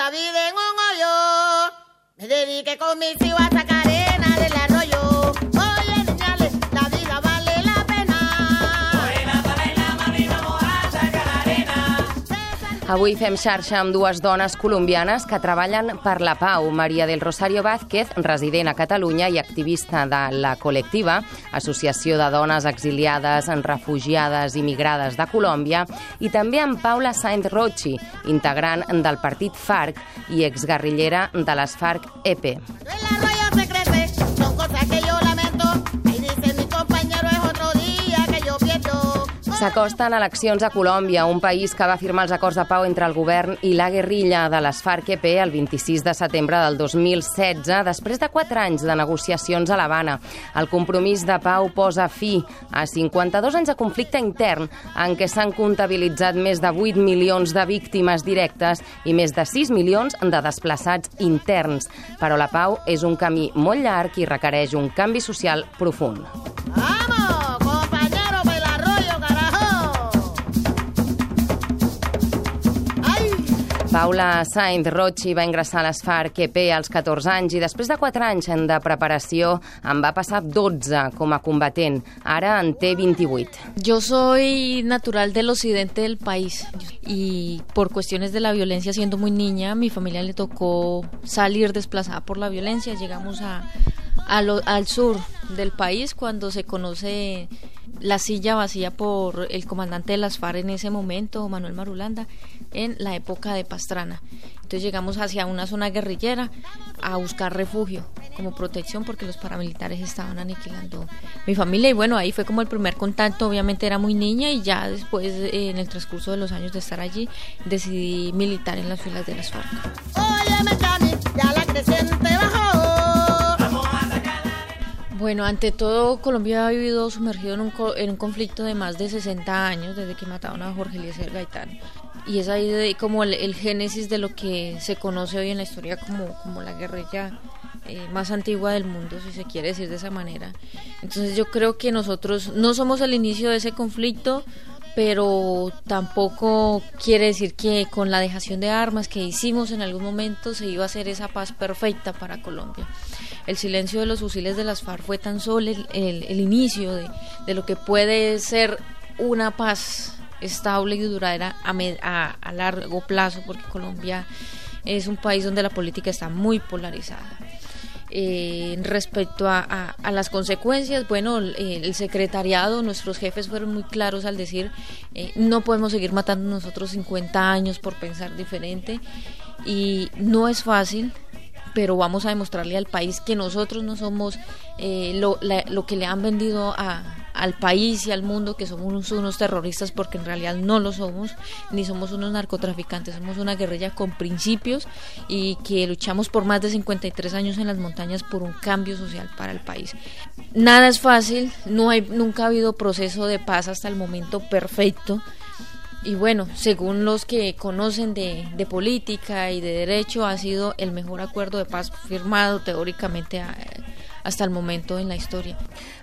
la vida en un hoyo. Me dediqué con mis hijos a sacar Avui fem xarxa amb dues dones colombianes que treballen per la pau. Maria del Rosario Vázquez, resident a Catalunya i activista de la Col·lectiva, Associació de Dones Exiliades, refugiades i migrades de Colòmbia, i també amb Paula Sainz Rochi, integrant del partit FARC i exguerrillera de les FARC-EP. S'acosten eleccions a Colòmbia, un país que va firmar els acords de pau entre el govern i la guerrilla de les FARC-EP el 26 de setembre del 2016, després de quatre anys de negociacions a l'Havana. El compromís de pau posa fi a 52 anys de conflicte intern en què s'han comptabilitzat més de 8 milions de víctimes directes i més de 6 milions de desplaçats interns. Però la pau és un camí molt llarg i requereix un canvi social profund. Paula Sainz Rochi va ingressar a les FARC-EP als 14 anys i després de 4 anys de preparació en va passar 12 com a combatent. Ara en té 28. Yo soy natural del occidente del país y por cuestiones de la violencia siendo muy niña, mi familia le tocó salir desplazada por la violencia. Llegamos a, a lo- al sur del país cuando se conoce la silla vacía por el comandante de las FARC en ese momento, Manuel Marulanda, en la época de Pastrana. Entonces llegamos hacia una zona guerrillera a buscar refugio como protección porque los paramilitares estaban aniquilando mi familia y bueno, ahí fue como el primer contacto, obviamente era muy niña y ya después eh, en el transcurso de los años de estar allí decidí militar en las filas de las FARC. Bueno, ante todo, Colombia ha vivido sumergido en un, co- en un conflicto de más de 60 años desde que mataron a Jorge Eliezer Gaitán. Y es ahí como el, génesis de lo que se conoce hoy en la historia como, como la guerrilla eh, más antigua del mundo, si se quiere decir de esa manera. Entonces yo creo que nosotros no somos el inicio de ese conflicto, pero tampoco quiere decir que con la dejación de armas que hicimos en algún momento se iba a hacer esa paz perfecta para Colombia. El silencio de los fusiles de las FARC fue tan solo el, inicio de, lo que puede ser una paz estable y duradera a, me- a- largo plazo, porque Colombia es un país donde la política está muy polarizada. Eh, respecto a, las consecuencias, bueno, el, el secretariado, nuestros jefes fueron muy claros al decir, eh, no podemos seguir matando nosotros 50 años por pensar diferente y no es fácil, pero vamos a demostrarle al país que nosotros no somos eh, lo, que le han vendido a- al país y al mundo, que somos unos, unos terroristas, porque en realidad no lo somos, ni somos unos narcotraficantes, somos una guerrilla con principios y que luchamos por más de 53 años en las montañas por un cambio social para el país. Nada es fácil, no hay, nunca ha habido proceso de paz hasta el momento perfecto. Y bueno, según los que conocen de, de política y de derecho, ha sido el mejor acuerdo de paz firmado teóricamente hasta el momento en la historia.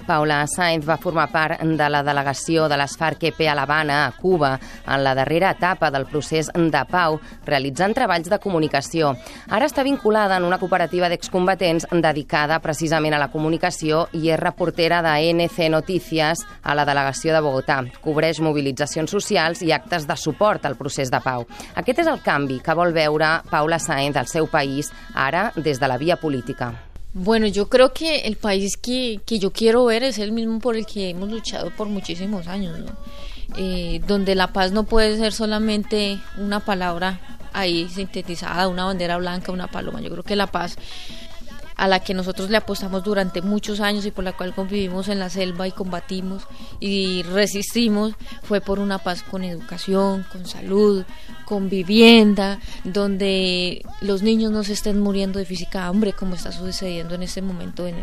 Paula Sainz va formar part de la delegació de les FARC-EP a l'Havana, a Cuba, en la darrera etapa del procés de pau, realitzant treballs de comunicació. Ara està vinculada en una cooperativa d'excombatents dedicada precisament a la comunicació i és reportera de NC Notícies a la delegació de Bogotà. Cobreix mobilitzacions socials i actes de suport al procés de pau. Aquest és el canvi que vol veure Paula Sainz al seu país, ara des de la via política. Bueno, yo creo que el país que, que yo quiero ver es el mismo por el que hemos luchado por muchísimos años, ¿no? Eh, donde la paz no puede ser solamente una palabra ahí sintetizada, una bandera blanca, una paloma. Yo creo que la paz a la que nosotros le apostamos durante muchos años y por la cual convivimos en la selva y combatimos y resistimos fue por una paz con educación, con salud, con vivienda, donde los niños no se estén muriendo de física hambre como está sucediendo en este momento en,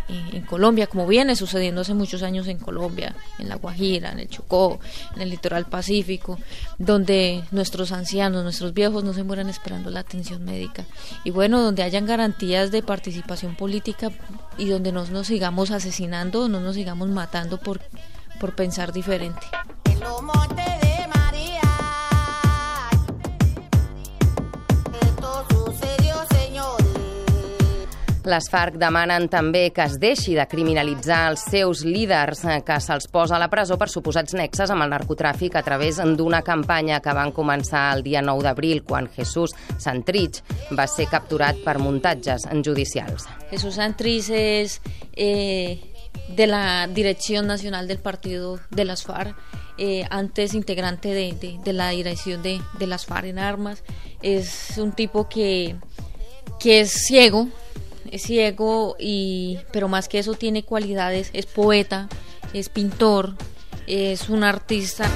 Colombia, como viene sucediendo hace muchos años en Colombia, en La Guajira, en el Chocó, en el litoral pacífico, donde nuestros ancianos, nuestros viejos no se mueran esperando la atención médica. Y bueno, donde hayan garantías de participación política y donde no nos sigamos asesinando, no nos sigamos matando por, por pensar diferente. Les FARC demanen també que es deixi de criminalitzar els seus líders, eh, que se'ls posa a la presó per suposats nexes amb el narcotràfic a través d'una campanya que van començar el dia 9 d'abril, quan Jesús Santrich va ser capturat per muntatges judicials. Jesús Santrich és eh, de la Dirección Nacional del Partido de las FARC, eh, antes integrante de, de, de la dirección de, de, las FARC en armas. Es un tipo que, que es ciego, es ciego, y, pero más que eso tiene cualidades, es poeta, es pintor, es un artista.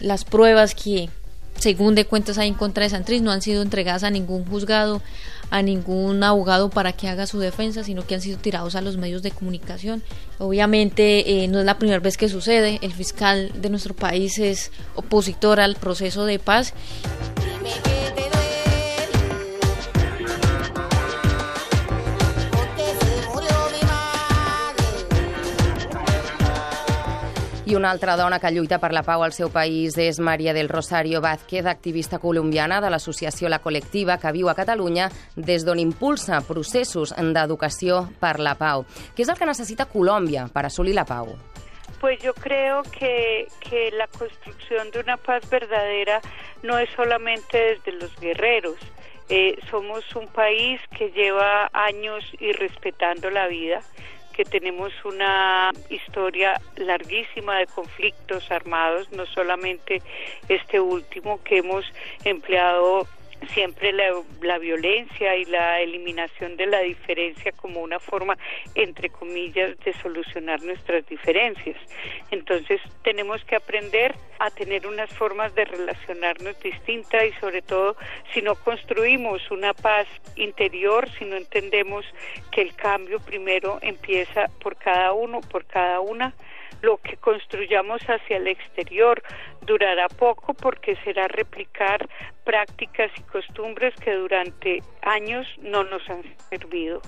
Las pruebas que, según de cuentas hay en contra de Santriz, no han sido entregadas a ningún juzgado, a ningún abogado para que haga su defensa, sino que han sido tirados a los medios de comunicación. Obviamente eh, no es la primera vez que sucede, el fiscal de nuestro país es opositor al proceso de paz. I una altra dona que lluita per la pau al seu país és Maria del Rosario Vázquez, activista colombiana de l'associació La Col·lectiva, que viu a Catalunya des d'on impulsa processos d'educació per la pau. Què és el que necessita Colòmbia per assolir la pau? Pues yo creo que, que la construcción de una paz verdadera no es solamente desde los guerreros. Eh, somos un país que lleva años irrespetando la vida, que tenemos una historia larguísima de conflictos armados, no solamente este último que hemos empleado siempre la, la, violencia y la eliminación de la diferencia como una forma, entre comillas, de solucionar nuestras diferencias. Entonces tenemos que aprender a tener unas formas de relacionarnos distintas y sobre todo si no construimos una paz interior, si no entendemos que el cambio primero empieza por cada uno, por cada una, lo que construyamos hacia el exterior durará poco porque será replicar prácticas y costumbres que durante años no nos han servido.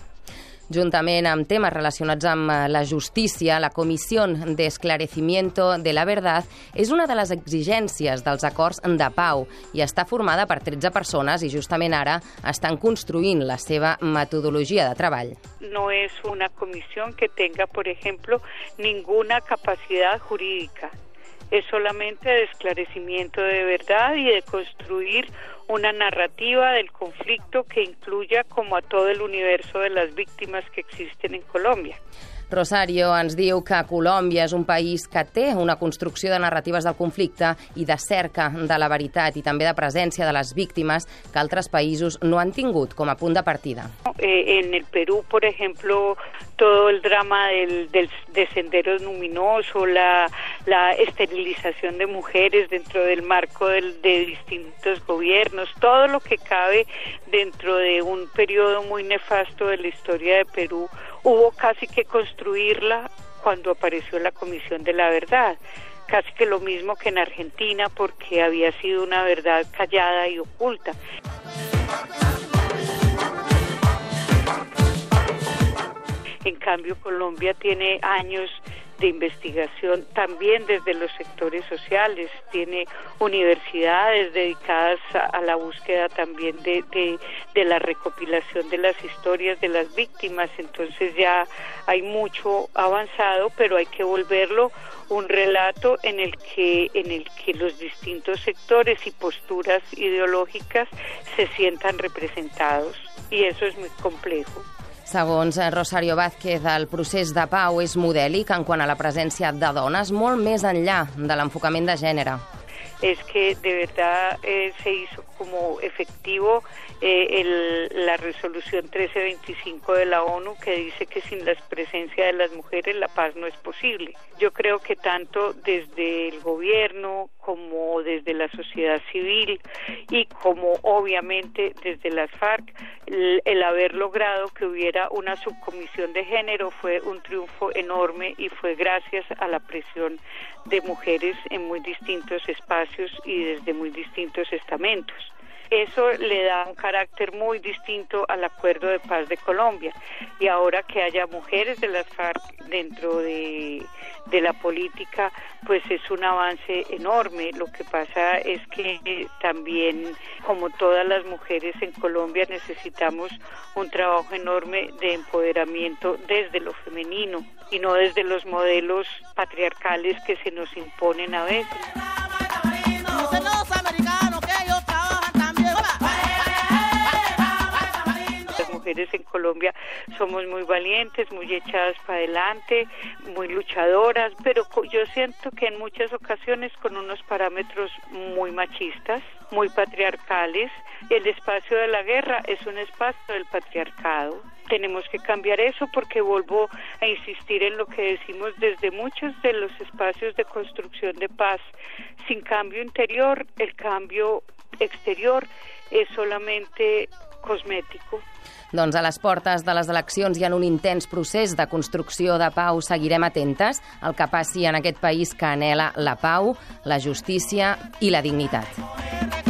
Juntament amb temes relacionats amb eh, la justícia, la Comissió d'Esclarecimiento de la Verdad és una de les exigències dels acords de pau i està formada per 13 persones i justament ara estan construint la seva metodologia de treball. No és una comissió que tenga, por ejemplo, ninguna capacidad jurídica. Es solamente de esclarecimiento de verdad y de construir una narrativa del conflicto que incluya como a todo el universo de las víctimas que existen en Colombia. Rosario ens diu que Colòmbia és un país que té una construcció de narratives del conflicte i de cerca de la veritat i també de presència de les víctimes que altres països no han tingut com a punt de partida. Eh, en el Perú, por ejemplo, todo el drama del, del de Sendero Luminoso, la, la esterilización de mujeres dentro del marco del, de distintos gobiernos, todo lo que cabe dentro de un periodo muy nefasto de la historia de Perú, hubo casi que construirla cuando apareció la Comisión de la Verdad casi que lo mismo que en Argentina porque había sido una verdad callada y oculta. En cambio, Colombia tiene años de investigación también desde los sectores sociales, tiene universidades dedicadas a, la búsqueda también de, de, de, la recopilación de las historias de las víctimas, entonces ya hay mucho avanzado, pero hay que volverlo un relato en el que en el que los distintos sectores y posturas ideológicas se sientan representados. Y eso es muy complejo. Segons eh, Rosario Vázquez, el procés de pau és modèlic en quant a la presència de dones molt més enllà de l'enfocament de gènere. es que de verdad eh, se hizo como efectivo eh, el, la resolución 1325 de la ONU que dice que sin la presencia de las mujeres la paz no es posible. Yo creo que tanto desde el gobierno como desde la sociedad civil y como obviamente desde las FARC, el, el haber logrado que hubiera una subcomisión de género fue un triunfo enorme y fue gracias a la presión de mujeres en muy distintos espacios y desde muy distintos estamentos. Eso le da un carácter muy distinto al acuerdo de paz de Colombia. Y ahora que haya mujeres de las FARC dentro de, la política, pues es un avance enorme. Lo que pasa es que también, como todas las mujeres en Colombia, necesitamos un trabajo enorme de empoderamiento desde lo femenino y no desde los modelos patriarcales que se nos imponen a veces. Mujeres en Colombia somos muy valientes, muy echadas para adelante, muy luchadoras, pero yo siento que en muchas ocasiones con unos parámetros muy machistas, muy patriarcales. El espacio de la guerra es un espacio del patriarcado tenemos que cambiar eso porque vuelvo a insistir en lo que decimos desde muchos de los espacios de construcción de paz. Sin cambio interior, el cambio exterior és solamente cosmètico. Doncs a les portes de les eleccions hi ha un intens procés de construcció de pau. Seguirem atentes al que passi en aquest país que anela la pau, la justícia i la dignitat.